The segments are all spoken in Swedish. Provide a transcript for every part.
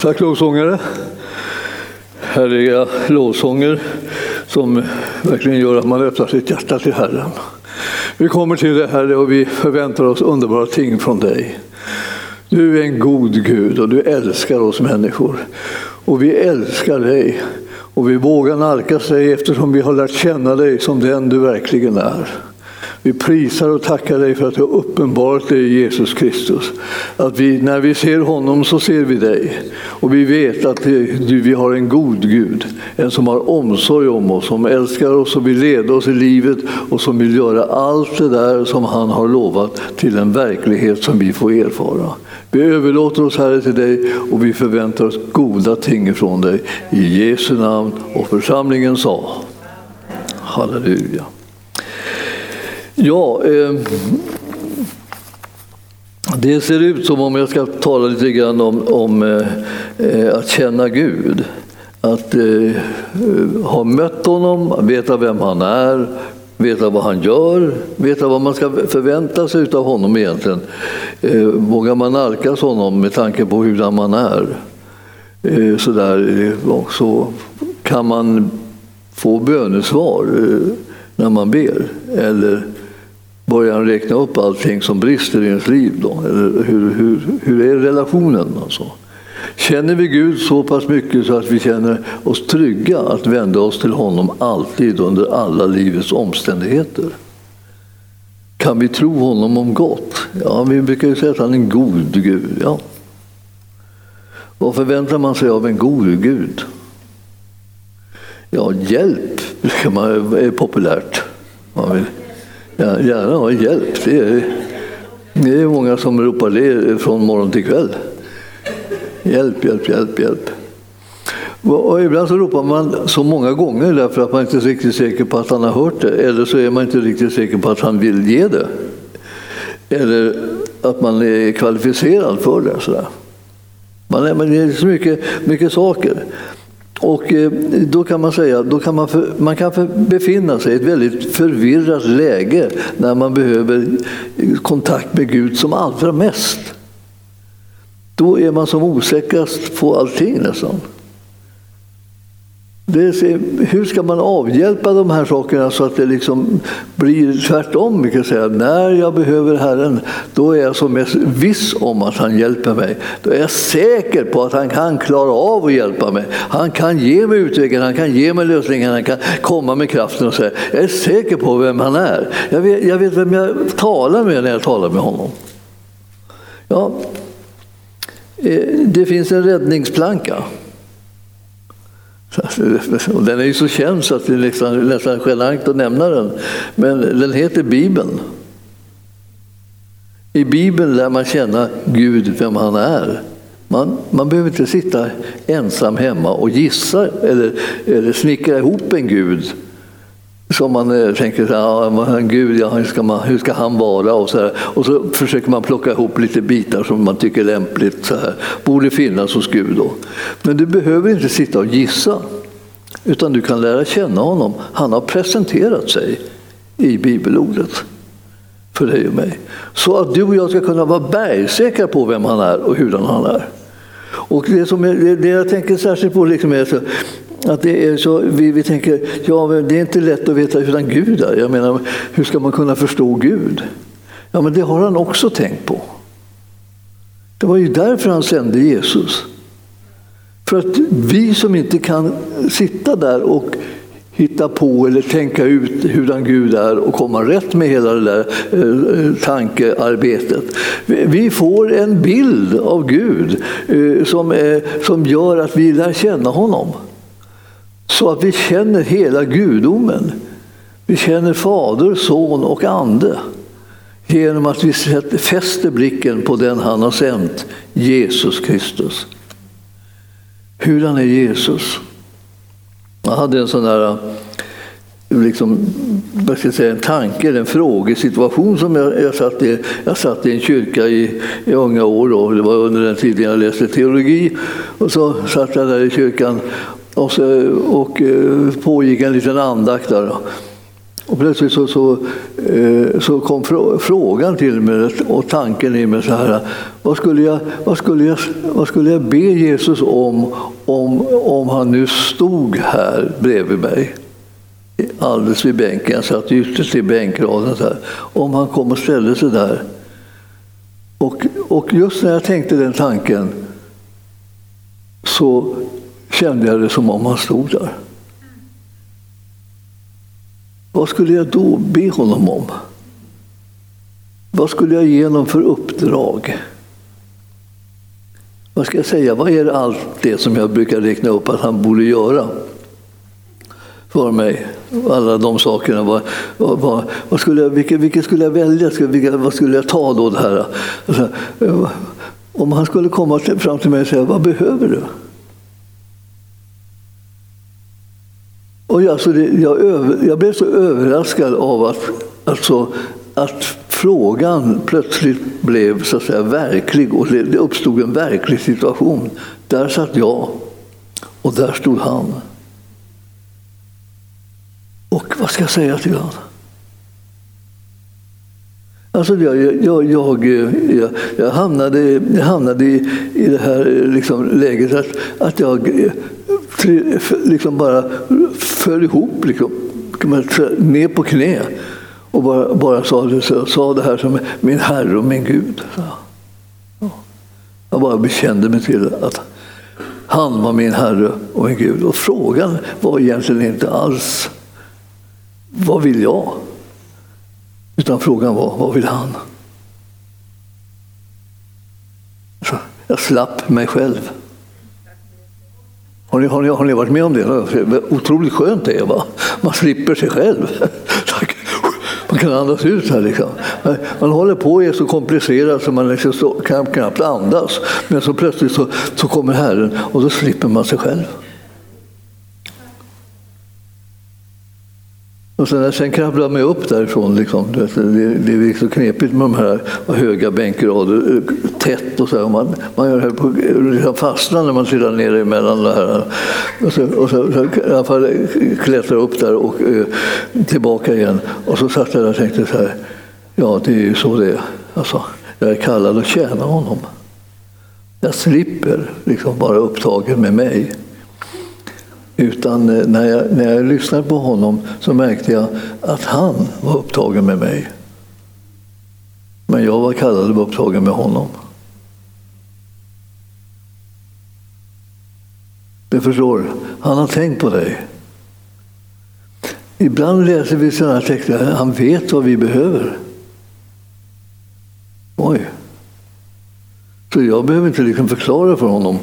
Tack lovsångare. Härliga lovsånger som verkligen gör att man öppnar sitt hjärta till Herren. Vi kommer till dig Herre och vi förväntar oss underbara ting från dig. Du är en god Gud och du älskar oss människor. Och vi älskar dig och vi vågar nalkas dig eftersom vi har lärt känna dig som den du verkligen är. Vi prisar och tackar dig för att du har uppenbarat dig i Jesus Kristus. Att vi, när vi ser honom så ser vi dig. Och vi vet att du, vi har en god Gud. En som har omsorg om oss, som älskar oss och vill leda oss i livet och som vill göra allt det där som han har lovat till en verklighet som vi får erfara. Vi överlåter oss Herre till dig och vi förväntar oss goda ting från dig. I Jesu namn och församlingen sa Halleluja. Ja, eh, det ser ut som om jag ska tala lite grann om, om eh, eh, att känna Gud. Att eh, ha mött honom, veta vem han är, veta vad han gör, veta vad man ska förvänta sig av honom egentligen. Eh, vågar man nalkas honom med tanke på hur man är? Eh, så, där, eh, så kan man få bönesvar eh, när man ber. Eller börjar han räkna upp allting som brister i ens liv. Då? Eller hur, hur, hur är relationen? Alltså? Känner vi Gud så pass mycket så att vi känner oss trygga att vända oss till honom alltid under alla livets omständigheter? Kan vi tro honom om gott? Ja, vi brukar ju säga att han är en god Gud. Ja. Vad förväntar man sig av en god Gud? Ja, hjälp brukar man, är populärt. Man vill Ja, gärna ha hjälp. Det är, det är många som ropar det från morgon till kväll. Hjälp, hjälp, hjälp, hjälp. Och ibland så ropar man så många gånger därför att man inte är riktigt säker på att han har hört det. Eller så är man inte riktigt säker på att han vill ge det. Eller att man är kvalificerad för det. Sådär. Man är, det är så mycket, mycket saker. Och eh, då kan man säga då kan man, för, man kan för, befinna sig i ett väldigt förvirrat läge när man behöver kontakt med Gud som allra mest. Då är man som osäkrast på allting nästan. Är, hur ska man avhjälpa de här sakerna så att det liksom blir tvärtom? kan säga. När jag behöver Herren, då är jag som mest viss om att han hjälper mig. Då är jag säker på att han kan klara av att hjälpa mig. Han kan ge mig utvägen, han kan ge mig lösningen, han kan komma med kraften och säga, jag är säker på vem han är. Jag vet, jag vet vem jag talar med när jag talar med honom. Ja, eh, det finns en räddningsplanka. Den är ju så känd så att det är nästan, nästan genant att nämna den. Men den heter Bibeln. I Bibeln lär man känna Gud, vem han är. Man, man behöver inte sitta ensam hemma och gissa eller, eller snickra ihop en Gud som man eh, tänker, ja, Gud, ja, hur, ska man, hur ska han vara? Och så, här. och så försöker man plocka ihop lite bitar som man tycker är lämpligt, så här. borde finnas hos Gud. Då. Men du behöver inte sitta och gissa, utan du kan lära känna honom. Han har presenterat sig i bibelordet för dig och mig. Så att du och jag ska kunna vara bergsäkra på vem han är och hurdan han är. Och det, som jag, det jag tänker särskilt på liksom är så, att det är så, vi, vi tänker, ja det är inte lätt att veta hur Gud är. Jag menar, hur ska man kunna förstå Gud? Ja, men det har han också tänkt på. Det var ju därför han sände Jesus. För att vi som inte kan sitta där och hitta på eller tänka ut hurdan Gud är och komma rätt med hela det där eh, tankearbetet. Vi får en bild av Gud eh, som, eh, som gör att vi lär känna honom. Så att vi känner hela gudomen. Vi känner Fader, Son och Ande genom att vi fäster blicken på den han har sänt, Jesus Kristus. Hurdan är Jesus? Jag hade en sån där liksom, vad ska jag säga, en tanke, en frågesituation som jag, jag, satt, i, jag satt i en kyrka i, i unga år. Då. Det var under den tiden jag läste teologi. Och så satt jag där i kyrkan och, så, och eh, pågick en liten andakt där. Och plötsligt så, så, eh, så kom frågan till mig och tanken i mig så här. Vad skulle jag, vad skulle jag, vad skulle jag be Jesus om, om om han nu stod här bredvid mig? Alldeles vid bänken, jag satt ytterst i bänkraden. Så här. Om han kom och ställde sig där. Och, och just när jag tänkte den tanken så kände jag det som om han stod där. Vad skulle jag då be honom om? Vad skulle jag ge honom för uppdrag? Vad ska jag säga? Vad är allt det som jag brukar räkna upp att han borde göra för mig? Alla de sakerna. Vad, vad, vad skulle jag, vilket, vilket, skulle jag välja? Vilket, vad skulle jag ta då? Det här? Alltså, eh, om han skulle komma fram till mig och säga, vad behöver du? Och jag, alltså det, jag, över, jag, blev så överraskad av att, alltså, att frågan plötsligt blev så att säga, verklig och det, det uppstod en verklig situation. Där satt jag och där stod han. Och vad ska jag säga till honom? Alltså jag, jag, jag, jag, jag hamnade, jag hamnade i, i det här liksom läget att, att jag liksom bara föll ihop, liksom, ner på knä och bara, bara sa, det, sa det här som min Herre och min Gud. Jag bara bekände mig till att han var min Herre och min Gud. Och frågan var egentligen inte alls vad vill jag? Utan frågan var vad vill han? Så jag slapp mig själv. Har ni, har, ni, har ni varit med om det? Otroligt skönt det är. Va? Man slipper sig själv. Man kan andas ut här. Liksom. Man håller på och är så komplicerad så man liksom kan knappt andas. Men så plötsligt så, så kommer Herren och då slipper man sig själv. Och sen, sen kravlade jag mig upp därifrån. Liksom. Det, det, det är så knepigt med de här höga bänkrader, tätt och så. Här. Man, man gör på liksom fastnar när man sitter ner emellan det här. Och så, och så, så i alla fall klättrar upp där och eh, tillbaka igen. Och så satt jag där och tänkte så här. Ja, det är ju så det är. Alltså, jag är kallad att tjäna honom. Jag slipper liksom vara upptagen med mig. Utan eh, när jag, när jag lyssnade på honom så märkte jag att han var upptagen med mig. Men jag var kallad att vara upptagen med honom. Du förstår, han har tänkt på dig. Ibland läser vi sådana texter, han vet vad vi behöver. Oj. Så jag behöver inte liksom förklara för honom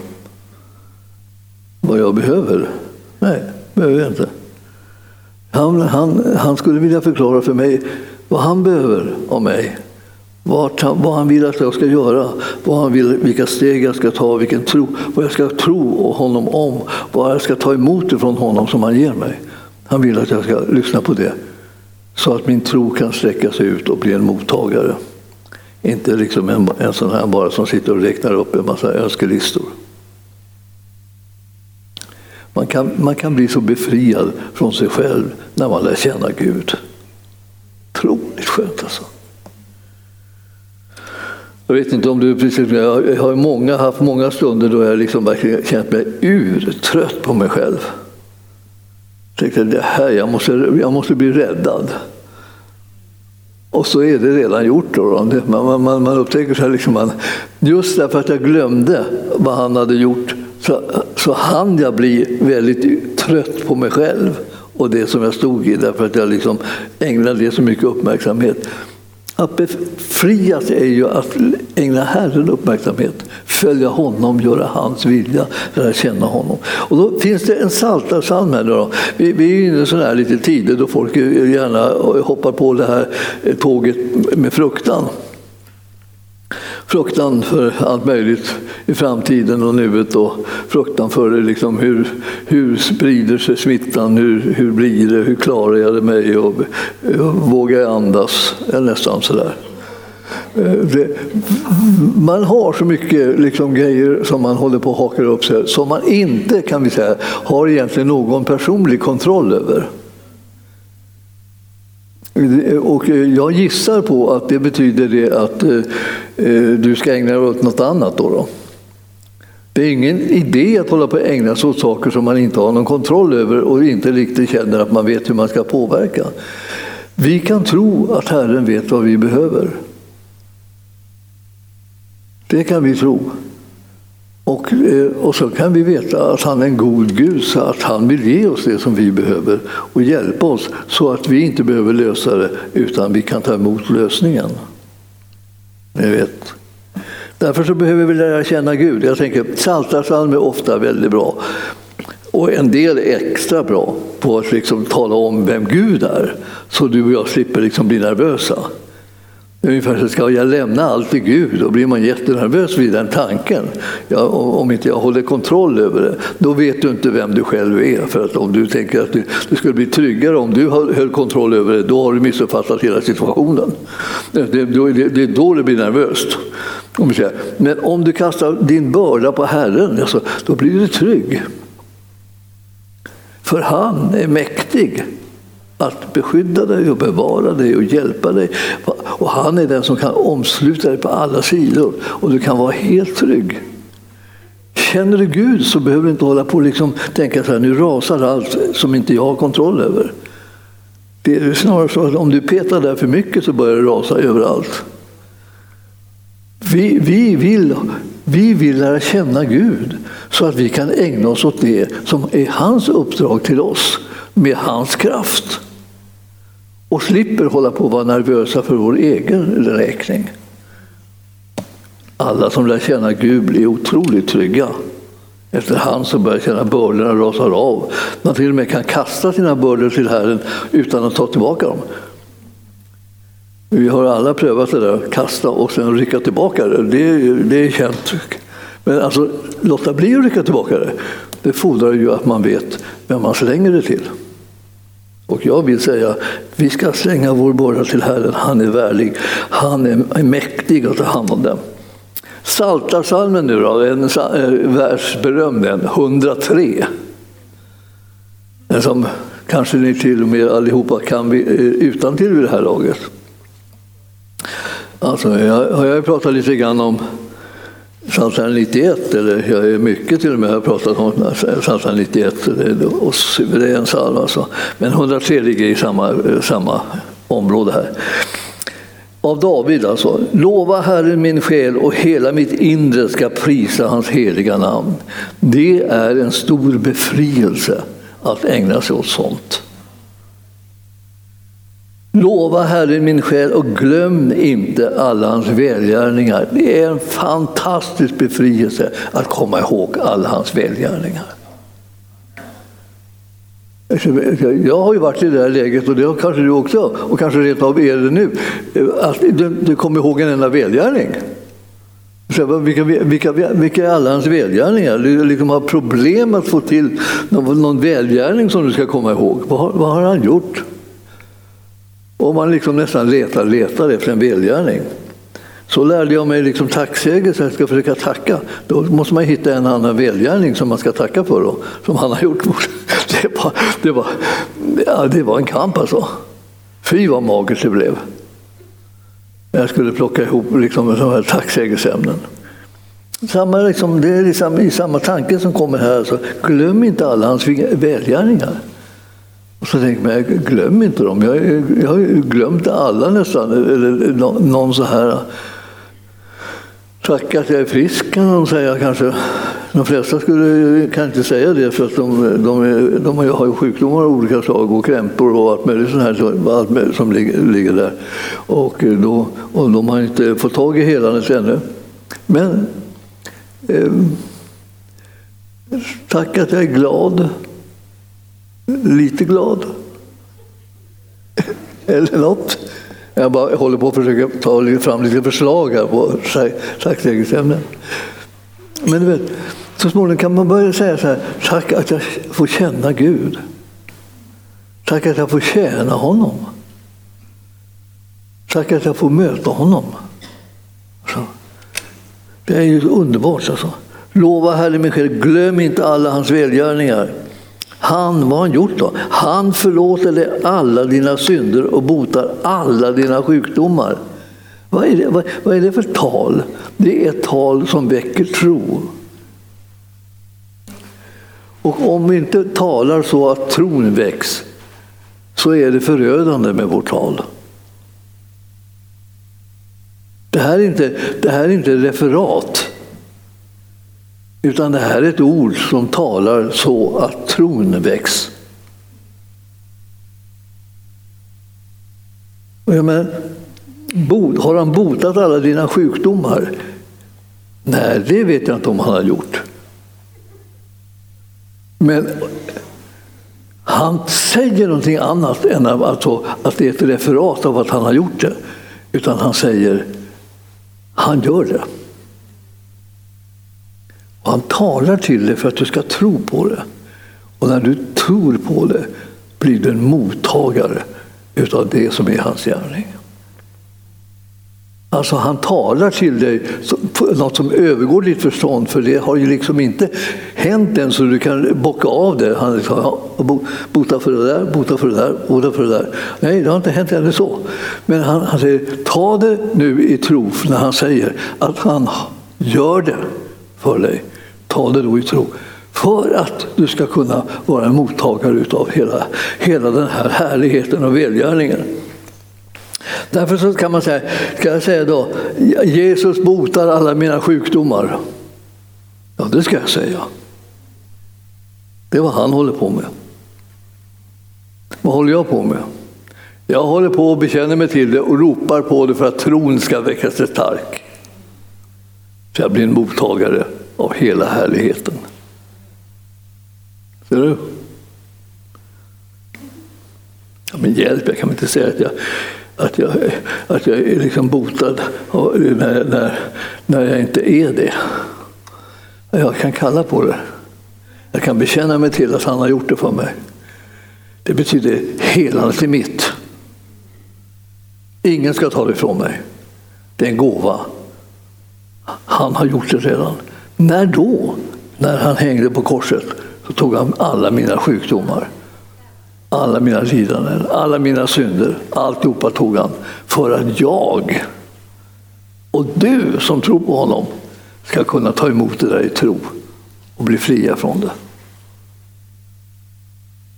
vad jag behöver. Nej, behöver jag inte. Han, han, han skulle vilja förklara för mig vad han behöver av mig. Vad han, vad han vill att jag ska göra, vad han vill, vilka steg jag ska ta, vilken tro, vad jag ska tro honom om, vad jag ska ta emot ifrån honom som han ger mig. Han vill att jag ska lyssna på det så att min tro kan sträcka sig ut och bli en mottagare. Inte liksom en, en sån här bara som sitter och räknar upp en massa önskelistor. Man kan, man kan bli så befriad från sig själv när man lär känna Gud. Otroligt skönt alltså. Jag vet inte om du precis, jag har många, haft många stunder då jag liksom verkligen känt mig urtrött på mig själv. Jag tänkte det här, jag måste, jag måste bli räddad. Och så är det redan gjort. Då. Man, man, man upptäcker så här liksom man, just därför att jag glömde vad han hade gjort så, så hann jag bli väldigt trött på mig själv och det som jag stod i därför att jag liksom ägnade det så mycket uppmärksamhet. Att befrias är ju att ägna Herren uppmärksamhet, följa honom, göra hans vilja, lära känna honom. Och då finns det en psaltarpsalm här. Då. Vi, vi är inne i sådana här lite tider då folk gärna hoppar på det här tåget med fruktan fruktan för allt möjligt i framtiden och nuet och fruktan för liksom hur, hur sprider sig smittan, hur, hur blir det, hur klarar jag det mig och, och vågar jag andas? Nästan sådär. Eh, det, man har så mycket liksom grejer som man håller på att haka upp sig som man inte kan vi säga, har egentligen någon personlig kontroll över. Och eh, jag gissar på att det betyder det att eh, eh, du ska ägna dig åt något annat. Då, då. Det är ingen idé att hålla på att ägna sig åt saker som man inte har någon kontroll över och inte riktigt känner att man vet hur man ska påverka. Vi kan tro att Herren vet vad vi behöver. Det kan vi tro. Och, eh, och så kan vi veta att han är en god Gud, så att han vill ge oss det som vi behöver och hjälpa oss så att vi inte behöver lösa det utan vi kan ta emot lösningen. Ni vet. Därför så behöver vi lära känna Gud. Jag tänker Psaltarpsalm är ofta väldigt bra. Och en del är extra bra på att liksom tala om vem Gud är, så du och jag slipper liksom bli nervösa. Ungefär så ska jag lämna allt till Gud? Då blir man jättenervös vid den tanken. Ja, om inte jag håller kontroll över det, då vet du inte vem du själv är. För att om du tänker att du, skulle bli tryggare om du höll kontroll över det, då har du missuppfattat hela situationen. Det, det, det är då det blir nervöst. Men om du kastar din börda på Herren, alltså, då blir du trygg. För han är mäktig att beskydda dig och bevara dig och hjälpa dig. Och han är den som kan omsluta dig på alla sidor och du kan vara helt trygg. Känner du Gud så behöver du inte hålla på och liksom tänka så här, nu rasar allt som inte jag har kontroll över. Det är snarare så att om du petar där för mycket så börjar det rasa överallt. Vi, vi, vill, vi vill lära känna Gud så att vi kan ägna oss åt det som är hans uppdrag till oss med hans kraft och slipper hålla på att vara nervösa för vår egen räkning. Alla som lär känna Gud blir otroligt trygga. Efterhand så börjar känna bördorna rasar av. Man till och med kan kasta sina bördor till Herren utan att ta tillbaka dem. Vi har alla prövat det där, kasta och sen rycka tillbaka det. Det, det är känt. Men alltså, låta bli att rycka tillbaka det, det fordrar ju att man vet vem man slänger det till. Och jag vill säga, vi ska slänga vår börda till Herren. Han är värdig. Han är mäktig att ta hand om den. Psaltarpsalmen nu då, en eh, världsberömd en, 103. Den som kanske ni till och med allihopa kan eh, utan till vid det här laget. Alltså, jag har pratat lite grann om Psaltaren 91, eller jag är mycket till och med har pratat om Psaltaren 91, och en psalm alltså. Men 103 ligger i samma, eh, samma område här. Av David alltså. Lova Herren min själ och hela mitt inre ska prisa hans heliga namn. Det är en stor befrielse att ägna sig åt sånt. Lova Herren min själ och glöm inte alla hans välgärningar. Det är en fantastisk befrielse att komma ihåg alla hans välgärningar. Jag har ju varit i det här läget och det har kanske du också och kanske rent av är det nu. Att du, du kommer ihåg en enda välgärning. vilka, vilka, vilka är alla hans välgärningar? Du liksom har problem att få till någon, någon välgärning som du ska komma ihåg. Vad, vad har han gjort? Och man liksom nästan letar, letar efter en välgärning. Så lärde jag mig liksom tacksägelse, jag ska försöka tacka. Då måste man hitta en annan välgärning som man ska tacka för, då, som han har gjort. Det var, det var, ja, det var en kamp alltså. Fy vad magert det blev. Jag skulle plocka ihop liksom sådana här tacksägelseämnen. Samma, liksom, det är liksom, i samma tanke som kommer här. Alltså. Glöm inte alla hans välgärningar. Så tänker man, glöm inte dem. Jag, jag har glömt alla nästan. Eller någon så här. Äh, tack att jag är frisk kan de säga kanske. De flesta skulle, kan inte säga det för att de, de, de har ju sjukdomar av olika slag och krämpor och allt möjligt, sånt här, allt möjligt som ligger, ligger där. Och, då, och de har inte fått tag i helandet ännu. Men eh, tack att jag är glad lite glad. Eller något. Jag bara håller på att försöka ta fram lite förslag här på tacksägelseämnen. Men du vet, så småningom kan man börja säga så här, tack att jag får känna Gud. Tack att jag får tjäna honom. Tack att jag får möta honom. Så. Det är ju underbart alltså. Lova Herren min själ, glöm inte alla hans välgärningar han, vad har han gjort då? Han förlåter dig alla dina synder och botar alla dina sjukdomar. Vad är, det, vad, vad är det för tal? Det är ett tal som väcker tro. Och om vi inte talar så att tron väcks så är det förödande med vårt tal. Det här är inte, det här är inte referat. Utan det här är ett ord som talar så att tron väcks. Men, har han botat alla dina sjukdomar? Nej, det vet jag inte om han har gjort. Men han säger någonting annat än alltså att det är ett referat av att han har gjort det. Utan han säger, han gör det. Och han talar till dig för att du ska tro på det. Och när du tror på det blir du en mottagare utav det som är hans gärning. Alltså han talar till dig något som övergår ditt förstånd för det har ju liksom inte hänt än så du kan bocka av det. Han liksom, ja, bota för det där, bota för det där, bota för det där. Nej, det har inte hänt ännu så. Men han, han säger, ta det nu i tro när han säger att han gör det för dig. Ta det då i tro. För att du ska kunna vara en mottagare av hela, hela den här härligheten och välgärningen. Därför så kan man säga, ska jag säga då, Jesus botar alla mina sjukdomar. Ja, det ska jag säga. Det är vad han håller på med. Vad håller jag på med? Jag håller på och bekänner mig till det och ropar på det för att tron ska väcka sig stark. Så jag blir en mottagare av hela härligheten. Ser du? Ja, men hjälp, jag kan inte säga att jag, att jag, att jag är liksom botad när, när, när jag inte är det. Jag kan kalla på det. Jag kan bekänna mig till att han har gjort det för mig. Det betyder helandet är mitt. Ingen ska ta det ifrån mig. Det är en gåva. Han har gjort det redan. När då? När han hängde på korset så tog han alla mina sjukdomar alla mina lidanden, alla mina synder, alltihopa tog han för att jag och du som tror på honom ska kunna ta emot det där i tro och bli fria från det.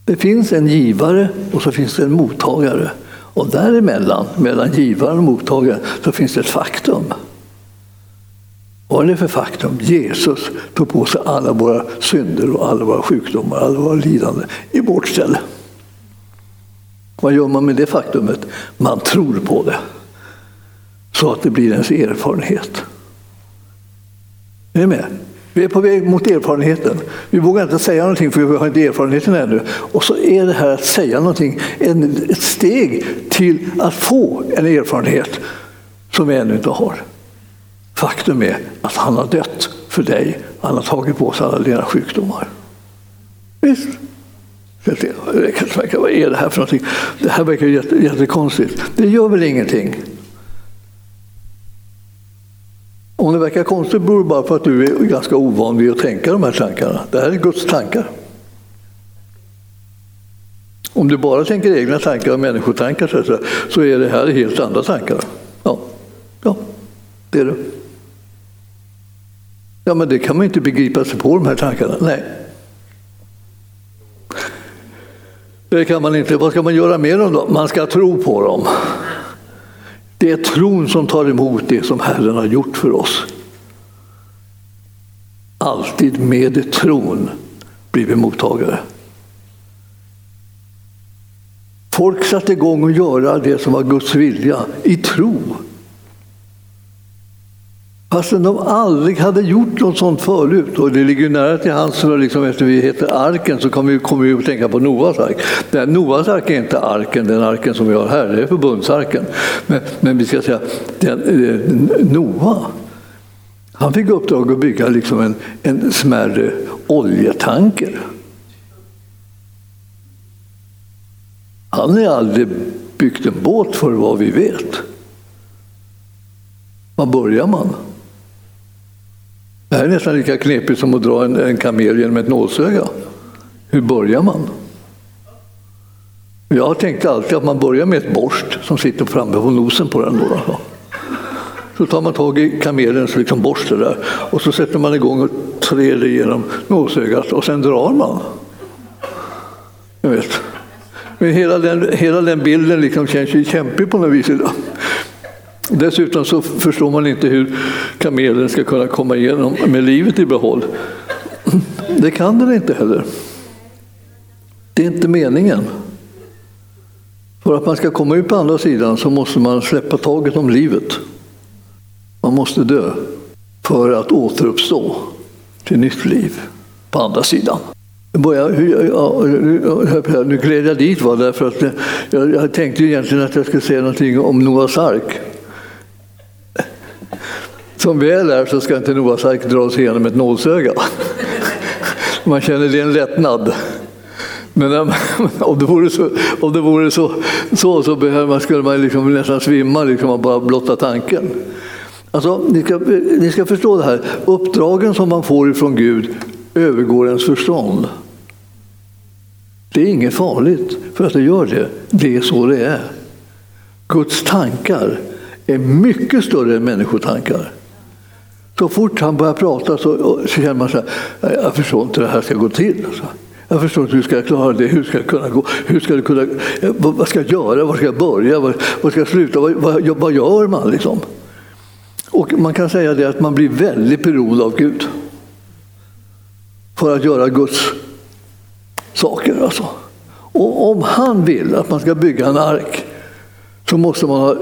Det finns en givare och så finns det en mottagare. Och däremellan, mellan givaren och mottagaren, så finns det ett faktum. Vad är det för faktum? Jesus tog på sig alla våra synder och alla våra sjukdomar, alla våra lidanden i vårt ställe. Vad gör man med det faktumet? Man tror på det. Så att det blir ens erfarenhet. Är ni med? Vi är på väg mot erfarenheten. Vi vågar inte säga någonting för vi har inte erfarenheten ännu. Och så är det här att säga någonting ett steg till att få en erfarenhet som vi ännu inte har. Faktum är att han har dött för dig. Han har tagit på sig alla dina sjukdomar. Visst? Det kan vad är det här för någonting? Det här verkar jätte, jättekonstigt. Det gör väl ingenting? Om det verkar konstigt beror det bara på att du är ganska ovan vid att tänka de här tankarna. Det här är Guds tankar. Om du bara tänker egna tankar och människotankar så är det här helt andra tankar. Ja, ja det är det. Ja, men det kan man inte begripa sig på de här tankarna. Nej, Det kan man inte. Vad ska man göra med dem då? Man ska tro på dem. Det är tron som tar emot det som Herren har gjort för oss. Alltid med tron blir vi mottagare. Folk satte igång att göra det som var Guds vilja i tro. Fastän de aldrig hade gjort något sånt förut. Och det ligger ju nära till hands, liksom, eftersom vi heter arken så kommer vi, kommer vi att tänka på Noas ark. Den, Noas ark är inte arken, den arken som vi har här, det är förbundsarken. Men, men vi ska säga, den, eh, Noa, han fick uppdrag att bygga liksom en, en smärre oljetanker. Han har aldrig byggt en båt för vad vi vet. Var börjar man? Det här är nästan lika knepigt som att dra en, en kamel genom ett nålsöga. Hur börjar man? Jag tänkte alltid att man börjar med ett borst som sitter framme på nosen på den. Då. Så tar man tag i kamelens liksom borste där och så sätter man igång och trär genom nålsögat och sen drar man. Jag vet. Men hela den, hela den bilden liksom känns ju kämpig på något vis idag. Dessutom så förstår man inte hur kamelen ska kunna komma igenom med livet i behåll. Det kan den inte heller. Det är inte meningen. För att man ska komma ut på andra sidan så måste man släppa taget om livet. Man måste dö för att återuppstå till nytt liv på andra sidan. Börja, ja, nu gled jag dit va? därför att jag, jag tänkte egentligen att jag skulle säga någonting om Noas ark. Som väl är så ska inte Noas ark dras igenom ett nålsöga. Man känner det en lättnad. Men eh, om det vore så, om det vore så, så, så man, skulle man liksom nästan svimma liksom av bara blotta tanken. Alltså, ni, ska, ni ska förstå det här, uppdragen som man får ifrån Gud övergår ens förstånd. Det är inget farligt för att det gör det. Det är så det är. Guds tankar är mycket större än människotankar. Så fort han börjar prata så, känner man så här, jag förstår inte hur det här ska gå till. Alltså. Jag förstår inte hur ska jag klara det, hur ska jag kunna gå, hur ska jag kunna, vad ska jag göra, var ska jag börja, var, var ska jag sluta, vad, vad, vad gör man liksom? Och man kan säga det att man blir väldigt beroende av Gud. För att göra Guds saker alltså. Och om han vill att man ska bygga en ark så måste man ha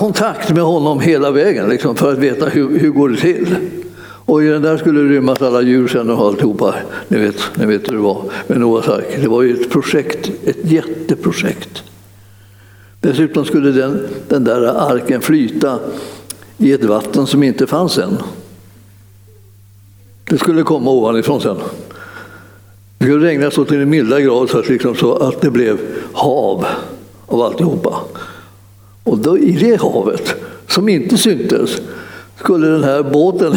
kontakt med honom hela vägen liksom, för att veta hur, hur går det till. Och i den där skulle rymmas alla djur sen och alltihopa. Ni vet, ni vet hur det var med Noas ark. Det var ju ett projekt, ett jätteprojekt. Dessutom skulle den, den där arken flyta i ett vatten som inte fanns än. Det skulle komma ovanifrån sen. Det skulle regna så till en milda grad så att, liksom så att det blev hav av alltihopa. Och då, i det havet, som inte syntes, skulle den här båten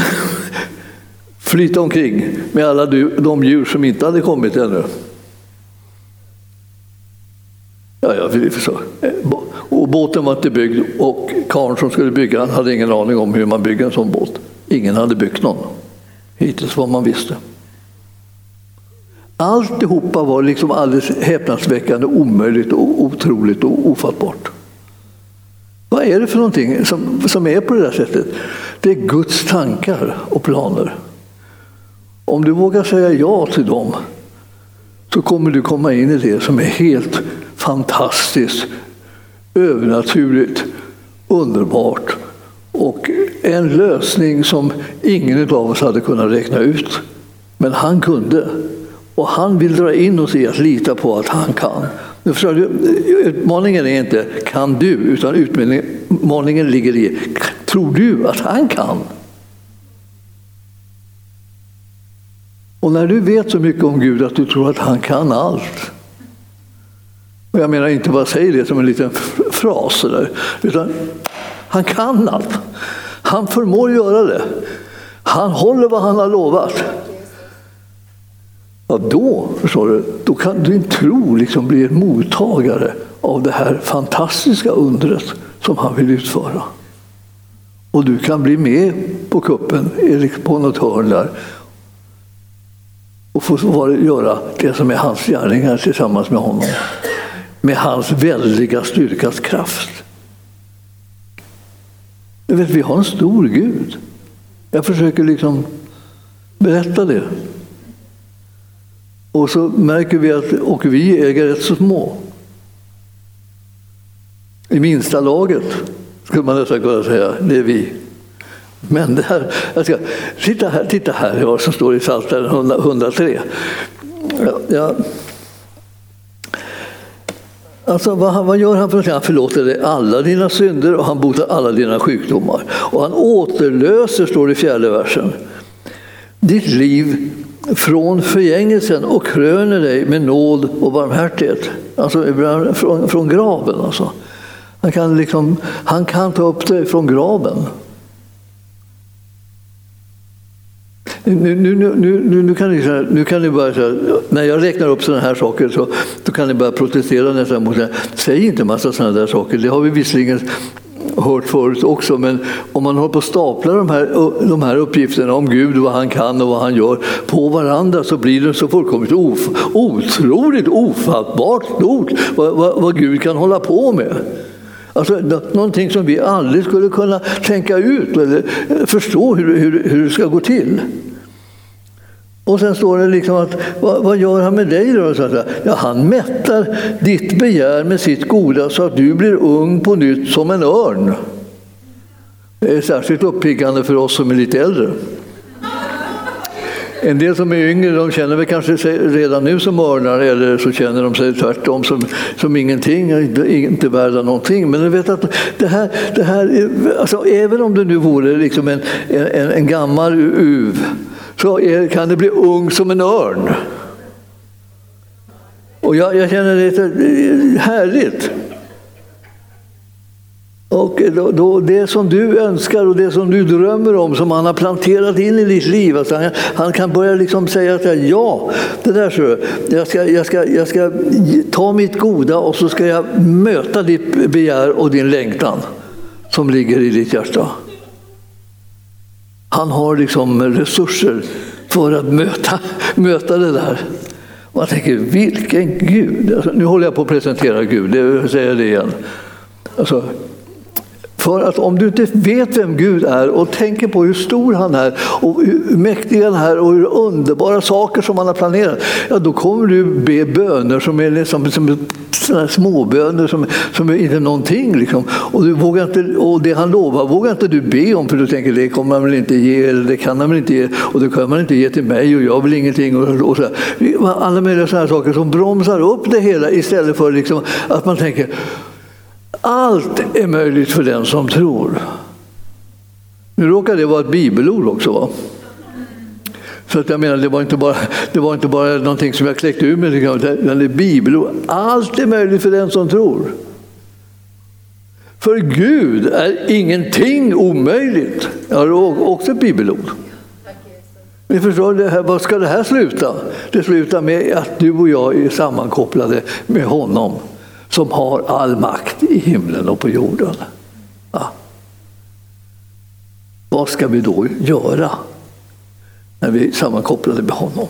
flyta omkring med alla de djur som inte hade kommit ännu. Ja, ja, och båten var inte byggd och karln som skulle bygga den hade ingen aning om hur man bygger en sån båt. Ingen hade byggt någon, hittills vad man visste. Alltihopa var liksom alldeles häpnadsväckande omöjligt och otroligt och ofattbart. Vad är det för någonting som, som är på det där sättet? Det är Guds tankar och planer. Om du vågar säga ja till dem så kommer du komma in i det som är helt fantastiskt, övernaturligt, underbart och en lösning som ingen av oss hade kunnat räkna ut. Men han kunde. Och han vill dra in oss i att lita på att han kan. Utmaningen är inte kan du, utan utmaningen ligger i tror du att han kan? Och när du vet så mycket om Gud att du tror att han kan allt. Och jag menar inte bara säger det som en liten fras, där, utan han kan allt. Han förmår göra det. Han håller vad han har lovat. Ja, då, förstår du, då kan din tro liksom bli en mottagare av det här fantastiska undret som han vill utföra. Och du kan bli med på kuppen på något hörn där och få göra det som är hans gärningar tillsammans med honom. Med hans väldiga styrkas kraft. Vet, vi har en stor Gud. Jag försöker liksom berätta det. Och så märker vi att och vi äger rätt så små. I minsta laget skulle man nästan kunna säga, det är vi. Men det här, jag ska, titta här, titta här vad som står i Psaltaren 103. Ja, ja. Alltså, vad, vad, gör han för någonting? Han förlåter dig alla dina synder och han botar alla dina sjukdomar. Och han återlöser, står det i fjärde versen, ditt liv från förgängelsen och kröner dig med nåd och barmhärtighet. Alltså från, från graven. Alltså. Han, kan liksom, han kan ta upp dig från graven. Nu, nu, nu, nu, nu, kan ni, nu kan ni börja, när jag räknar upp sådana här saker så då kan ni börja protestera nästan mot det. Säg inte massa sådana där saker. Det har vi visserligen hört förut också, men om man håller på att stapla de här, de här uppgifterna om Gud, vad han kan och vad han gör på varandra så blir det så fullkomligt of, otroligt ofattbart stort vad, vad, vad Gud kan hålla på med. Alltså, någonting som vi aldrig skulle kunna tänka ut eller eh, förstå hur, hur, hur det ska gå till. Och sen står det liksom att vad, vad gör han med dig då? Ja, han mättar ditt begär med sitt goda så att du blir ung på nytt som en örn. Det är särskilt uppiggande för oss som är lite äldre. En del som är yngre de känner väl kanske sig redan nu som örnar eller så känner de sig tvärtom som, som ingenting, inte värda någonting. Men du vet att det här, det här alltså, även om det nu vore liksom en, en, en gammal uv så är, kan det bli ung som en örn. Och jag, jag känner det är härligt. Och då, då, det som du önskar och det som du drömmer om, som han har planterat in i ditt liv, alltså han, han kan börja liksom säga att ja, det där så, jag ska, jag, ska, jag ska ta mitt goda och så ska jag möta ditt begär och din längtan som ligger i ditt hjärta. Han har liksom resurser för att möta, möta det där. Man tänker, vilken Gud! Alltså, nu håller jag på att presentera Gud, jag säger det igen. Alltså, för att om du inte vet vem Gud är och tänker på hur stor han är och hur mäktig han är och hur underbara saker som han har planerat, ja då kommer du be böner som är liksom, som småböner som, som är inte någonting. Liksom. Och, du vågar inte, och det han lovar vågar inte du be om för du tänker det kommer han väl inte ge eller det kan han väl inte ge och det kan man inte ge till mig och jag vill ingenting. Och, och så Alla möjliga sådana saker som bromsar upp det hela istället för liksom att man tänker allt är möjligt för den som tror. Nu råkar det vara ett bibelord också. Va? Så att jag menar, det var inte bara, det var inte bara någonting som jag kläckte ur mig, utan det är bibelord. Allt är möjligt för den som tror. För Gud är ingenting omöjligt. Jag har också ett bibelord. Ni förstår, det här, vad ska det här sluta? Det slutar med att du och jag är sammankopplade med honom som har all makt i himlen och på jorden. Ja. Vad ska vi då göra när vi är sammankopplade med honom?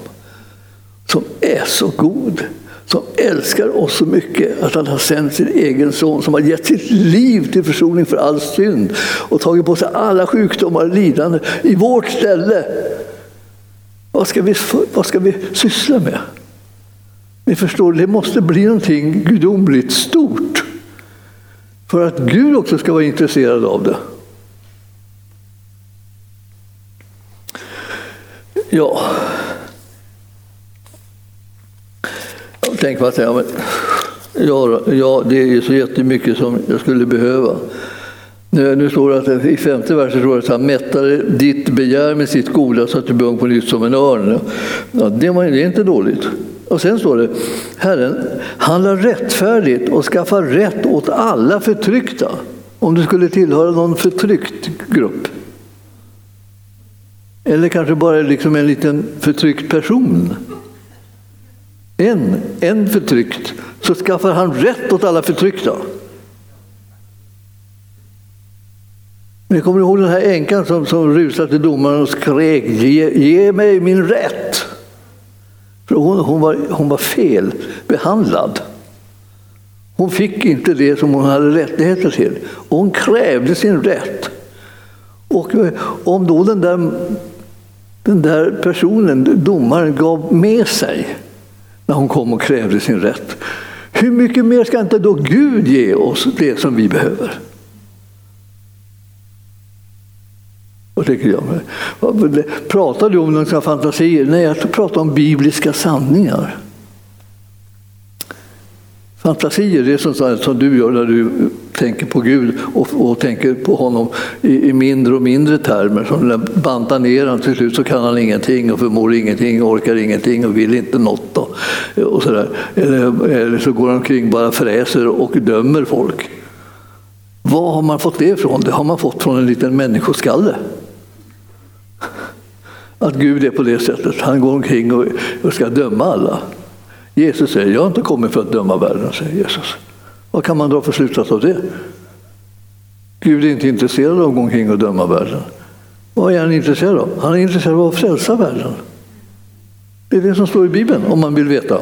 Som är så god, som älskar oss så mycket att han har sänt sin egen son som har gett sitt liv till försoning för all synd och tagit på sig alla sjukdomar och lidande i vårt ställe. Vad ska vi, vad ska vi syssla med? Ni förstår, det måste bli någonting gudomligt stort för att Gud också ska vara intresserad av det. Ja. Jag tänker på att säga, men, ja, ja, det är så jättemycket som jag skulle behöva. Nu, nu står det att i femte versen står det att han mättade ditt begär med sitt goda så att du bjöd på nytt som en örn. Ja, det, var, det är inte dåligt. Och sen står det, Herren handlar rättfärdigt och skaffar rätt åt alla förtryckta. Om du skulle tillhöra någon förtryckt grupp. Eller kanske bara liksom en liten förtryckt person. En, en förtryckt, så skaffar han rätt åt alla förtryckta. Ni kommer ihåg den här änkan som, som rusade till domaren och skrek ge, ge mig min rätt. För hon, hon, var, hon var felbehandlad. Hon fick inte det som hon hade rättigheter till. Och hon krävde sin rätt. Och om då den där, den där personen, domaren, gav med sig när hon kom och krävde sin rätt. Hur mycket mer ska inte då Gud ge oss det som vi behöver? Och tycker jag? Pratar du om några fantasier? Nej, jag pratar om bibliska sanningar. Fantasier det är sånt som du gör när du tänker på Gud och, och tänker på honom i, i, mindre och mindre termer. Som bantar ner honom till slut så kan han ingenting och förmår ingenting, orkar ingenting och vill inte något. Då, och så eller, eller, så går han omkring bara fräser och dömer folk. Var har man fått det ifrån? Det har man fått från en liten människoskalle att Gud är på det sättet. Han går omkring och ska döma alla. Jesus säger, jag har inte kommit för att döma världen, säger Jesus. Vad kan man dra för slutsats av det? Gud är inte intresserad av att gå omkring och döma världen. Vad är han intresserad av? Han är intresserad av att frälsa världen. Det är det som står i Bibeln om man vill veta.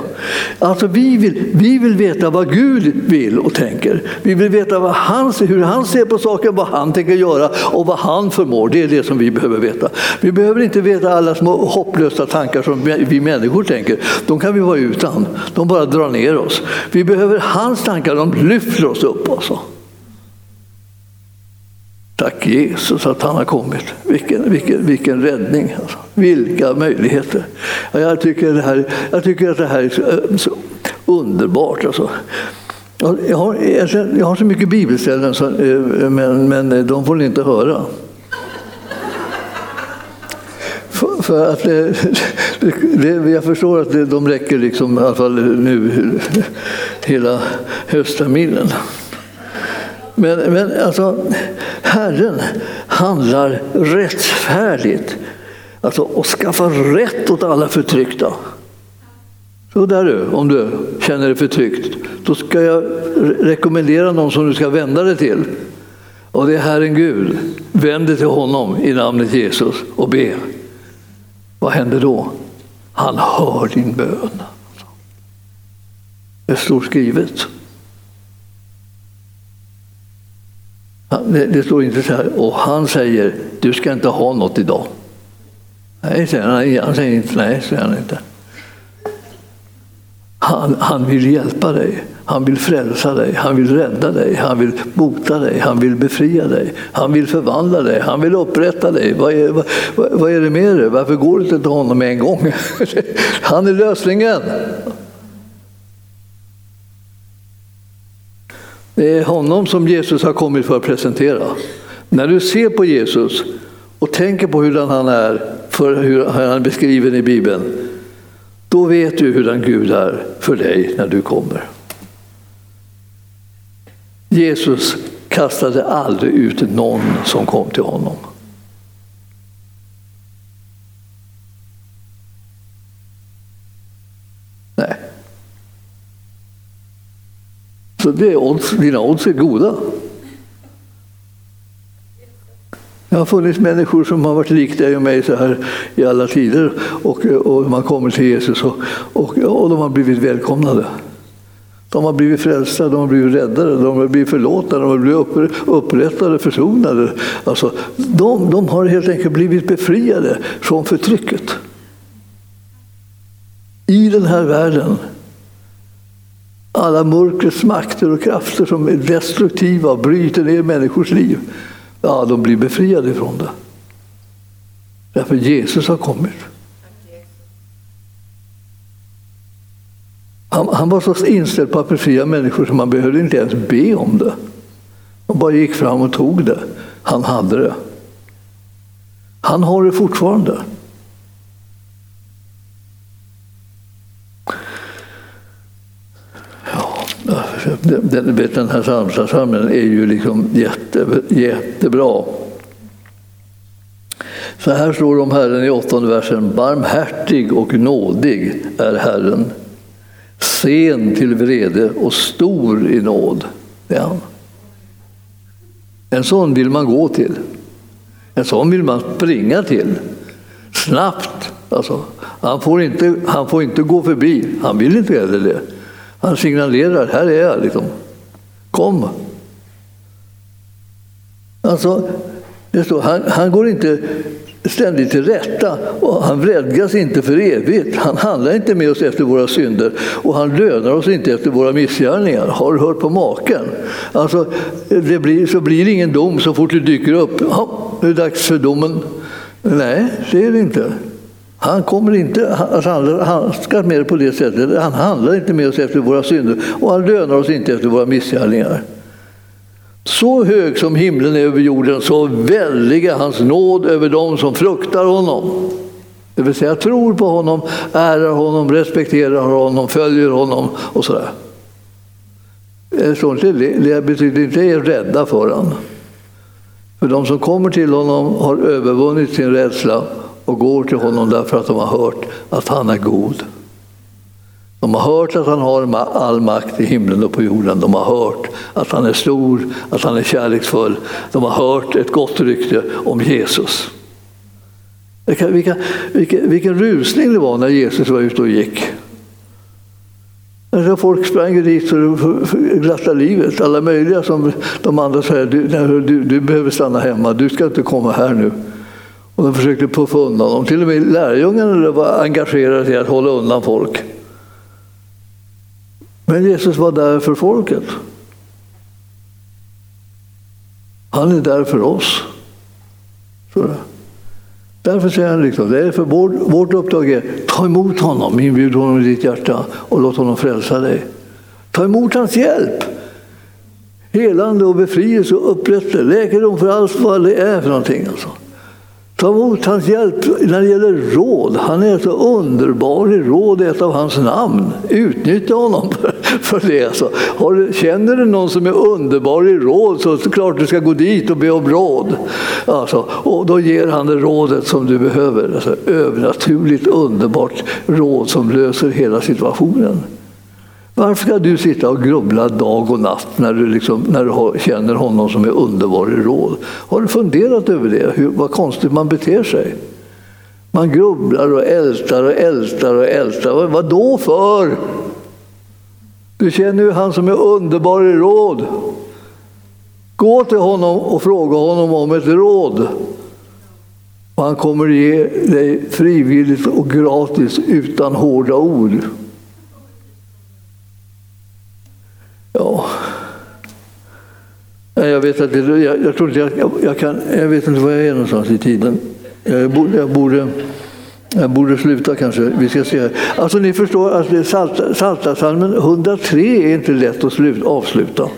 Alltså vi vill, vi vill veta vad Gud vill och tänker. Vi vill veta vad han, hur han ser på saken, vad han tänker göra och vad han förmår. Det är det som vi behöver veta. Vi behöver inte veta alla små hopplösa tankar som vi människor tänker. De kan vi vara utan. De bara drar ner oss. Vi behöver hans tankar, de lyfter oss upp. Alltså. Tack Jesus att han har kommit. Vilken, vilken, vilken räddning. Alltså. Vilka möjligheter. Jag tycker, det här, jag tycker att det här är så, eh, så underbart. Alltså. Jag har, jag har så mycket bibelställen så, eh, men, men eh, de får ni inte höra. För, för att det, det, jag förstår att det, de räcker liksom, i alla fall nu hela höstterminen. Men, men alltså, Herren handlar rättfärdigt alltså, och skaffar rätt åt alla förtryckta. Så där du, om du känner dig förtryckt, då ska jag rekommendera någon som du ska vända dig till. Och det är Herren Gud. Vänd dig till honom i namnet Jesus och be. Vad händer då? Han hör din bön. Det står skrivet. Det står inte så här, och han säger du ska inte ha något idag. Nej, säger han. Han säger inte nej, säger han inte. Han, han vill hjälpa dig, han vill frälsa dig, han vill rädda dig, han vill bota dig, han vill befria dig, han vill förvandla dig, han vill upprätta dig. Vad är, vad, vad är det med dig? Varför går du inte till honom med en gång? Han är lösningen. Det är honom som Jesus har kommit för att presentera. När du ser på Jesus och tänker på hur han är, för hur han är beskriven i Bibeln, då vet du hur den Gud är för dig när du kommer. Jesus kastade aldrig ut någon som kom till honom. Nej. Så det är odds, dina odds är goda. Det har funnits människor som har varit lik dig och mig så här i alla tider och, och man kommer till Jesus och, och, och de har blivit välkomnade. De har blivit frälsta, de har blivit räddade, de har blivit förlåtna, de har blivit upprättade, försonade. Alltså, de, de har helt enkelt blivit befriade från förtrycket. I den här världen alla mörkrets makter och krafter som är destruktiva och bryter ner människors liv, ja, de blir befriade från det. Därför Jesus har kommit. Han, han var så inställd på att befria människor så man behövde inte ens be om det. Man bara gick fram och tog det. Han hade det. Han har det fortfarande. Den, den här psalmen är ju liksom jätte, jättebra. Så här står det om Herren i åttonde versen. Barmhärtig och nådig är Herren. Sen till vrede och stor i nåd är han. En sån vill man gå till. En sån vill man springa till. Snabbt. Alltså, han, får inte, han får inte gå förbi. Han vill inte heller det. Han signalerar, här är jag. Liksom. Kom! Alltså, det står, han, han går inte ständigt till rätta och han vredgas inte för evigt. Han handlar inte med oss efter våra synder och han lönar oss inte efter våra missgärningar. Har du hört på maken? Alltså, det blir, så blir det ingen dom så fort du dyker upp. Ja, nu är det dags för domen. Nej, det är det inte. Han kommer inte att alltså handskas med det på det sättet. Han handlar inte med oss efter våra synder och han lönar oss inte efter våra missgärningar. Så hög som himlen är över jorden, så väldig är hans nåd över dem som fruktar honom. Det vill säga tror på honom, ärar honom, respekterar honom, följer honom och sådär. Eh, det betyder inte att är rädda för honom. För de som kommer till honom har övervunnit sin rädsla och går till honom därför att de har hört att han är god. De har hört att han har all makt i himlen och på jorden. De har hört att han är stor, att han är kärleksfull. De har hört ett gott rykte om Jesus. Vilken, vilken, vilken rusning det var när Jesus var ute och gick. Alltså folk sprang dit för att glatta livet. Alla möjliga som de andra säger, du, du, du behöver stanna hemma, du ska inte komma här nu. Och de försökte puffa undan dem. Till och med lärjungarna var engagerade i att hålla undan folk. Men Jesus var där för folket. Han är där för oss. Så Därför säger han liksom, det är för vårt, vårt uppdrag är ta emot honom, inbjud honom i ditt hjärta och låt honom frälsa dig. Ta emot hans hjälp. Helande och befrielse och upprättelse, läkedom för allt vad det är för någonting. Alltså. Ta emot hans hjälp när det gäller råd. Han är så underbar i råd, ett av hans namn. Utnyttja honom för det. Alltså. Du, känner du någon som är underbar i råd så är det klart du ska gå dit och be om råd. Alltså, och då ger han det rådet som du behöver. Alltså, övernaturligt underbart råd som löser hela situationen. Varför ska du sitta och grubbla dag och natt när du, liksom, när du känner honom som är underbar i råd? Har du funderat över det? Hur, vad konstigt man beter sig. Man grubblar och ältar och ältar och ältar. Vad, vad då för? Du känner ju han som är underbar i råd. Gå till honom och fråga honom om ett råd. Och han kommer ge dig frivilligt och gratis utan hårda ord. Ja. Jag vet, att jag, jag, tror inte jag, jag, kan, jag vet inte var jag är någonstans i tiden. Jag borde, jag borde, jag borde sluta kanske. Vi ska se. Alltså ni förstår att Salta, Saltasalmen 103 är inte lätt att slut, avsluta.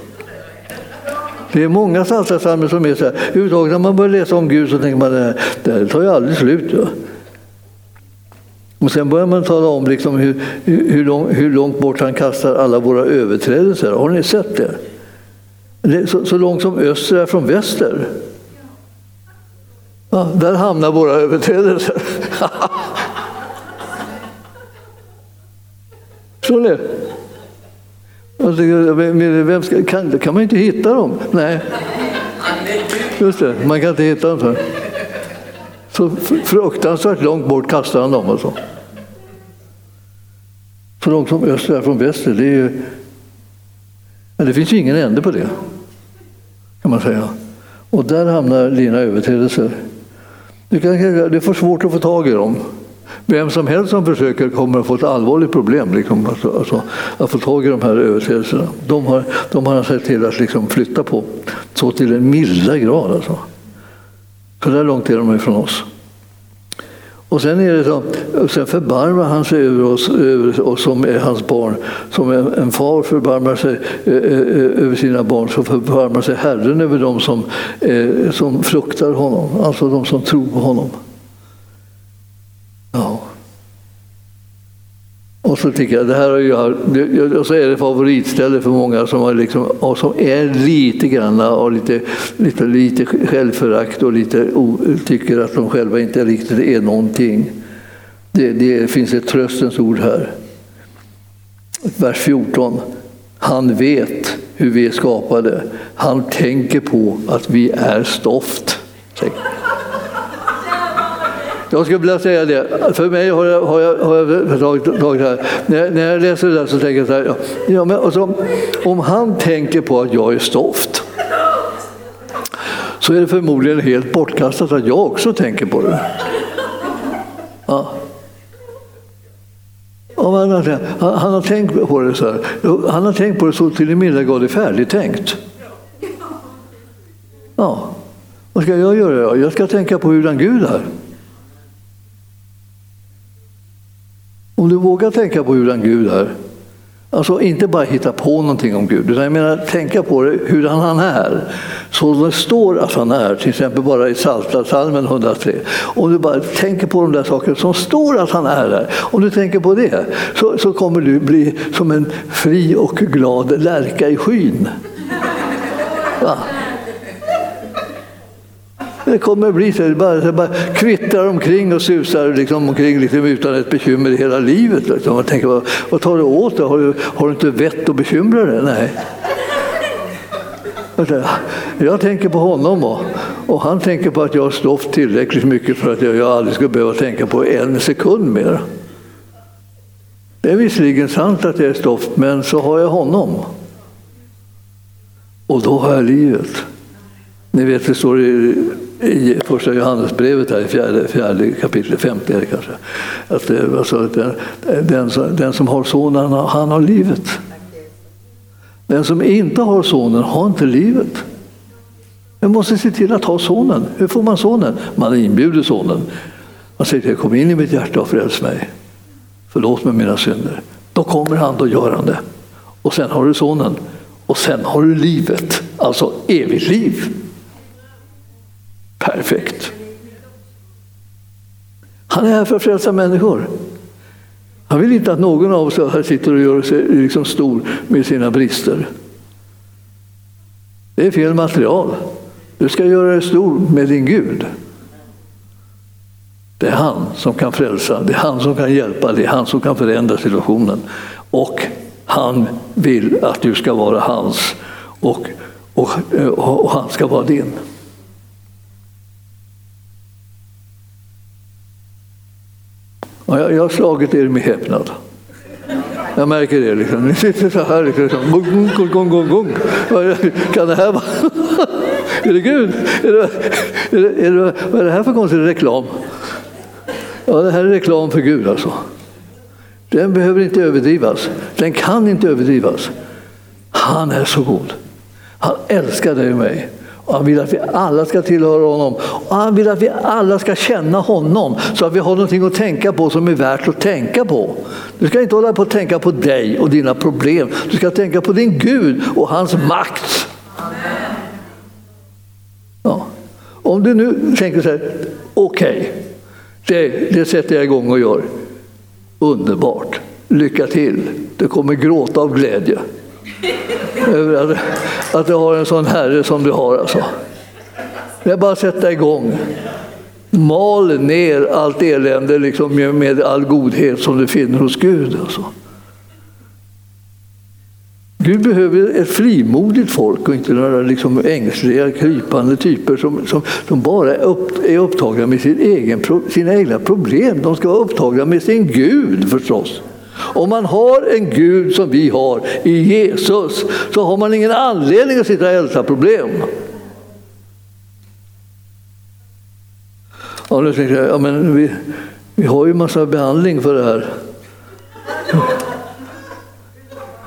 Det är många Saltasalmer som är så här. Överhuvudtaget När man börjar läsa om Gud så tänker man att det här tar ju aldrig slut. Ja. Och sen börjar man tala om liksom hur, hur, lång, hur långt bort han kastar alla våra överträdelser. Har ni sett det? Så, så, långt som öster är från väster. Ja, där hamnar våra överträdelser. Förstår ni? Vem ska, kan, kan man inte hitta dem? Nej. Just det, man kan inte hitta dem. Så fruktansvärt långt bort kastar han dem. Alltså. Så långt som öster är från väster, det, är ju, det finns ju ingen ände på det. Kan man säga. Och där hamnar dina överträdelser. Du, kan, du får svårt att få tag i dem. Vem som helst som försöker kommer att få ett allvarligt problem liksom, alltså, alltså att få tag i de här överträdelserna. De har, de har han sett till att liksom flytta på så till en milda grad. Alltså. Så där långt är de ifrån oss. Och sen, är det så, sen förbarmar han sig över oss, över oss som är hans barn. Som en, en far förbarmar sig eh, eh, eh, över sina barn så förbarmar sig Herren över dem som, eh, som fruktar honom, alltså de som tror på honom. Ja. Och så tycker jag, det här är ju, och så är det favoritställe för många som, har liksom, som är lite grann och lite, lite, lite självförakt och lite tycker att de själva inte riktigt är någonting. Det, det finns ett tröstens ord här. Vers 14. Han vet hur vi är skapade. Han tänker på att vi är stoft. Jag skulle vilja säga det. För mig har jag, har jag, har jag tagit, tagit det här. När, när jag läser det där så tänker jag så här. Ja, men alltså, om han tänker på att jag är stoft så är det förmodligen helt bortkastat att jag också tänker på det. Ja. Han har, han har tänkt på det så här. Han har tänkt på det så till den milda grad det är färdigtänkt. Ja, vad ska jag göra? Jag ska tänka på hur den Gud är. Om du vågar tänka på hurdan Gud är, alltså inte bara hitta på någonting om Gud, utan jag menar tänka på det, hur han är. Så det står att han är, till exempel bara i Psaltarpsalmen 103. Om du bara tänker på de där sakerna som står att han är där, om du tänker på det, så, så kommer du bli som en fri och glad lärka i skyn. Va? Det kommer att bli så. Det bara, det bara kvittrar omkring och susar liksom omkring liksom utan ett bekymmer i hela livet. Liksom. Man tänker, vad, vad tar du åt dig? Har du, har du inte vett att bekymra dig? Nej. Jag tänker på honom och, och han tänker på att jag har stoft tillräckligt mycket för att jag, jag aldrig ska behöva tänka på en sekund mer. Det är visserligen sant att jag är stoft, men så har jag honom. Och då har jag livet. Ni vet, det står i, i första Johannesbrevet, här, i fjärde, fjärde kapitlet, femte är det kanske, att eh, alltså, den, den, som, den som har sonen, han har livet. Den som inte har sonen har inte livet. Man måste se till att ha sonen. Hur får man sonen? Man inbjuder sonen. Man säger till kom in i mitt hjärta och fräls mig. Förlåt mig mina synder. Då kommer han, då gör han det. Och sen har du sonen. Och sen har du livet, alltså evigt liv. Perfekt. Han är här för att frälsa människor. Han vill inte att någon av oss här sitter och gör sig liksom stor med sina brister. Det är fel material. Du ska göra dig stor med din Gud. Det är han som kan frälsa, det är han som kan hjälpa, det är han som kan förändra situationen. Och han vill att du ska vara hans och, och, och, och han ska vara din. Jag, jag har slagit er med häpnad. Jag märker det. Liksom. Ni sitter så här. Liksom. Gung, gung, gung, gung, gung. Kan det här vara... är det Gud? Är det, är det, är det, vad är det här för konstig reklam? Ja, det här är reklam för Gud alltså. Den behöver inte överdrivas. Den kan inte överdrivas. Han är så god. Han älskar dig och mig. Och han vill att vi alla ska tillhöra honom. Och han vill att vi alla ska känna honom så att vi har någonting att tänka på som är värt att tänka på. Du ska inte hålla på att tänka på dig och dina problem. Du ska tänka på din Gud och hans makt. Ja. Om du nu tänker så här, okej, okay, det, det sätter jag igång och gör. Underbart, lycka till. Du kommer gråta av glädje över att, att du har en sån herre som du har. Alltså. Det är bara att sätta igång. Mal ner allt elände liksom med all godhet som du finner hos Gud. Alltså. Gud behöver ett frimodigt folk och inte några liksom ängsliga, krypande typer som, som, som bara är, upp, är upptagna med sin egen, sina egna problem. De ska vara upptagna med sin Gud förstås. Om man har en Gud som vi har i Jesus så har man ingen anledning att sitta och älta problem. Och nu tänkte jag, ja, men vi, vi har ju massa behandling för det här.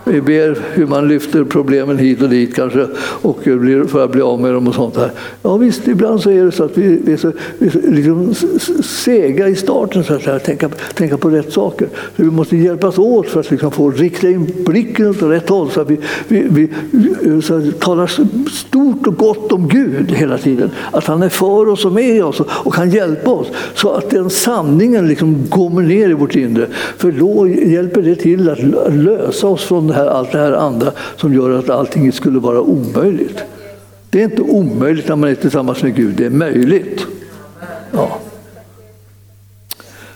Vi ber hur man lyfter problemen hit och dit kanske och blir, för att bli av med dem och sånt här. Ja visst, ibland så är det så att vi, vi är så, vi är så liksom sega i starten så att säga, tänka, tänka på rätt saker. Så vi måste hjälpas åt för att liksom få rikta in blicken åt rätt håll så att vi, vi, vi så att talar stort och gott om Gud hela tiden. Att han är för oss och med oss och kan hjälpa oss så att den sanningen liksom kommer ner i vårt inre. För då hjälper det till att lösa oss från här, allt det här andra som gör att allting skulle vara omöjligt. Det är inte omöjligt när man är tillsammans med Gud, det är möjligt. Ja.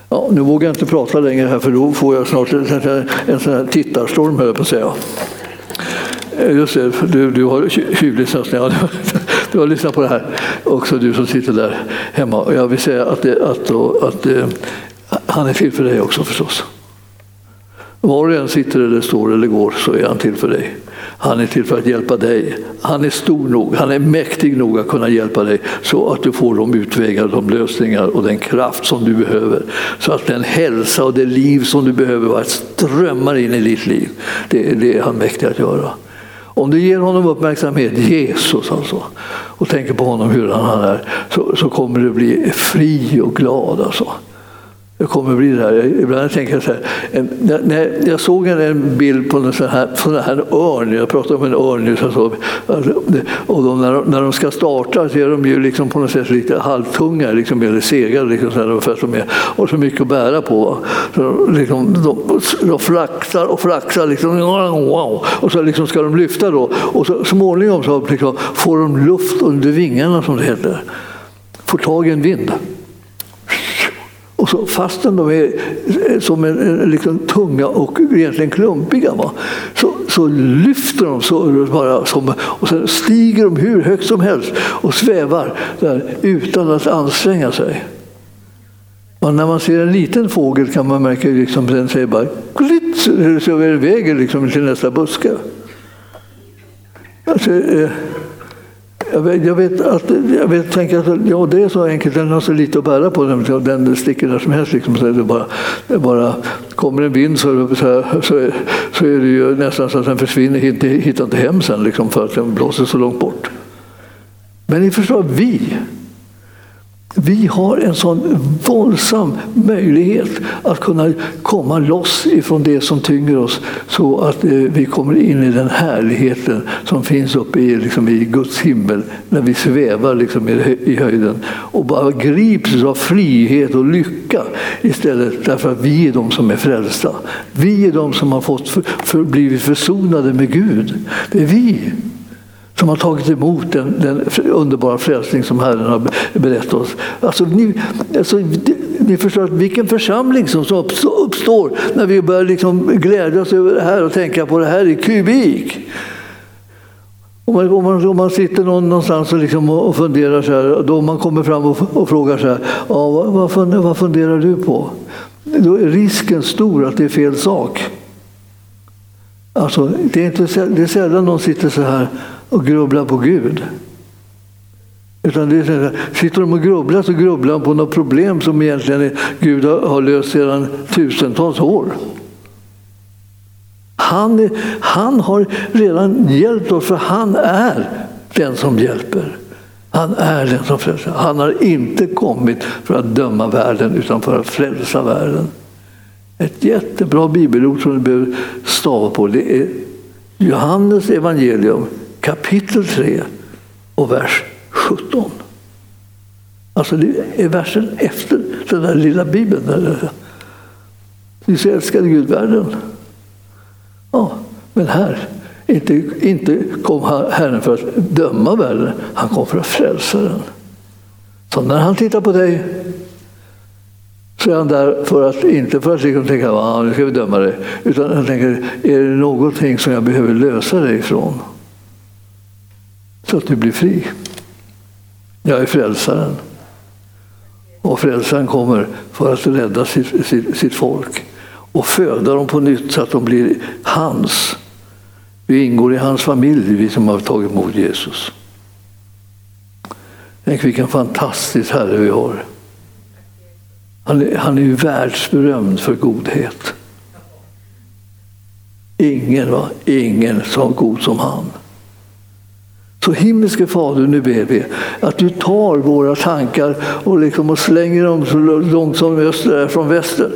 Ja, nu vågar jag inte prata längre här för då får jag snart en, en sån här tittarstorm höll jag på att säga. Eh, just det, du, du har tjuvlyssnat. Ja, du har lyssnat på det här också du som sitter där hemma. Jag vill säga att, det, att, att, att, att han är till för dig också förstås. Var du än sitter eller står eller går så är han till för dig. Han är till för att hjälpa dig. Han är stor nog, han är mäktig nog att kunna hjälpa dig så att du får de utvägar, de lösningar och den kraft som du behöver. Så att den hälsa och det liv som du behöver strömmar in i ditt liv. Det, det är han mäktig att göra. Om du ger honom uppmärksamhet, Jesus alltså, och tänker på honom hur han är, så, så kommer du bli fri och glad. Alltså. Det kommer bli det här. Ibland tänker jag så här, när jag såg en bild på en sån här, sån här örn, jag pratade om en örn så, alltså, och de, när, de, när de ska starta så är de ju liksom på något sätt lite halvtunga, liksom, eller sega, liksom, så här, de är, har så mycket att bära på. Så liksom, de, de flaxar och flaxar, liksom, och så liksom ska de lyfta då. Och så småningom så liksom, får de luft under vingarna som det heter. får tag i en vind. Och så, fastän de är eh, som en, liksom tunga och egentligen klumpiga va? Så, så lyfter de så bara som, och sen stiger de hur högt som helst och svävar där utan att anstränga sig. Och när man ser en liten fågel kan man märka liksom, den säger bara klitt, så iväg liksom till nästa buske. Alltså, eh, jag vet, jag vet, att, jag vet, tänker att ja, det är så enkelt, den har så lite att bära på, den, den sticker där som helst. Liksom, så det bara, det bara kommer en vind så, så, så, så är det ju nästan så att den försvinner, hittar, hittar inte hem sen liksom, för att den blåser så långt bort. Men ni förstår, vi vi har en sån våldsam möjlighet att kunna komma loss ifrån det som tynger oss så att eh, vi kommer in i den härligheten som finns uppe i, liksom, i Guds himmel när vi svävar liksom, i höjden och bara grips av frihet och lycka istället därför att vi är de som är frälsta. Vi är de som har fått för, för, blivit försonade med Gud. Det är vi som har tagit emot den, den underbara frälsning som Herren har berättat oss. Alltså, ni, alltså, ni förstår att vilken församling som uppstår när vi börjar liksom glädjas över det här och tänka på det här i kubik. Om man, om man, om man sitter någonstans och, liksom och funderar så här, då man kommer fram och, och frågar så här, ja, vad, vad, vad funderar du på? Då är risken stor att det är fel sak. Alltså, det, är inte, det är sällan någon sitter så här och grubblar på Gud. Utan det är så här, sitter de och grubblar så grubblar de på något problem som egentligen Gud har löst sedan tusentals år. Han, han har redan hjälpt oss för han är den som hjälper. Han är den som frälser. Han har inte kommit för att döma världen utan för att frälsa världen. Ett jättebra bibelord som du behöver stava på det är Johannes evangelium kapitel 3 och vers 17. Alltså det är versen efter den där lilla bibeln. Ni så älskade Gud världen. Ja, men här, inte, inte kom Herren för att döma världen, han kom för att frälsa den. Så när han tittar på dig så är han där för att, inte för att liksom tänka att nu ska vi döma dig, utan han tänker, är det någonting som jag behöver lösa dig ifrån? Så att du blir fri. Jag är frälsaren. Och frälsaren kommer för att rädda sitt, sitt, sitt folk och föda dem på nytt så att de blir hans. Vi ingår i hans familj, vi som har tagit emot Jesus. Tänk vilken fantastisk Herre vi har. Han är, han är ju världsberömd för godhet. Ingen, va? Ingen så god som han. Så himmelske Fader, nu ber vi att du tar våra tankar och, liksom och slänger dem så långt som öster är från väster.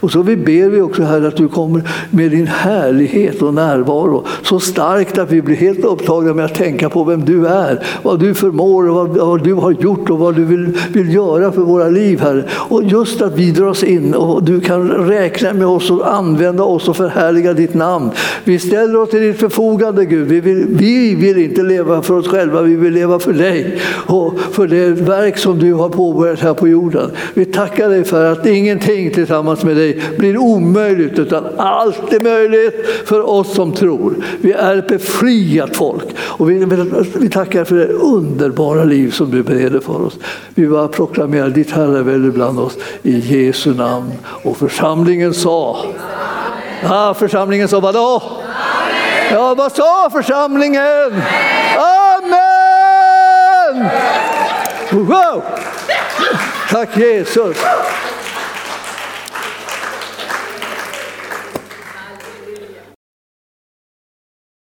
Och så vi ber vi också här att du kommer med din härlighet och närvaro så starkt att vi blir helt upptagna med att tänka på vem du är, vad du förmår och vad, vad du har gjort och vad du vill, vill göra för våra liv, Herre. Och just att vi dras in och du kan räkna med oss och använda oss och förhärliga ditt namn. Vi ställer oss till ditt förfogande Gud. Vi vill, vi vill inte leva för oss själva, vi vill leva för dig och för det verk som du har påbörjat här på jorden. Vi tackar dig för att ingenting tillsammans med dig dig blir omöjligt utan allt är möjligt för oss som tror. Vi är ett befriat folk och vi, vi tackar för det underbara liv som du bereder för oss. Vi bara proklamerar ditt herravälde bland oss i Jesu namn. Och församlingen sa, ja, församlingen sa vadå? Ja, vad sa församlingen? Amen! Wow. Tack Jesus.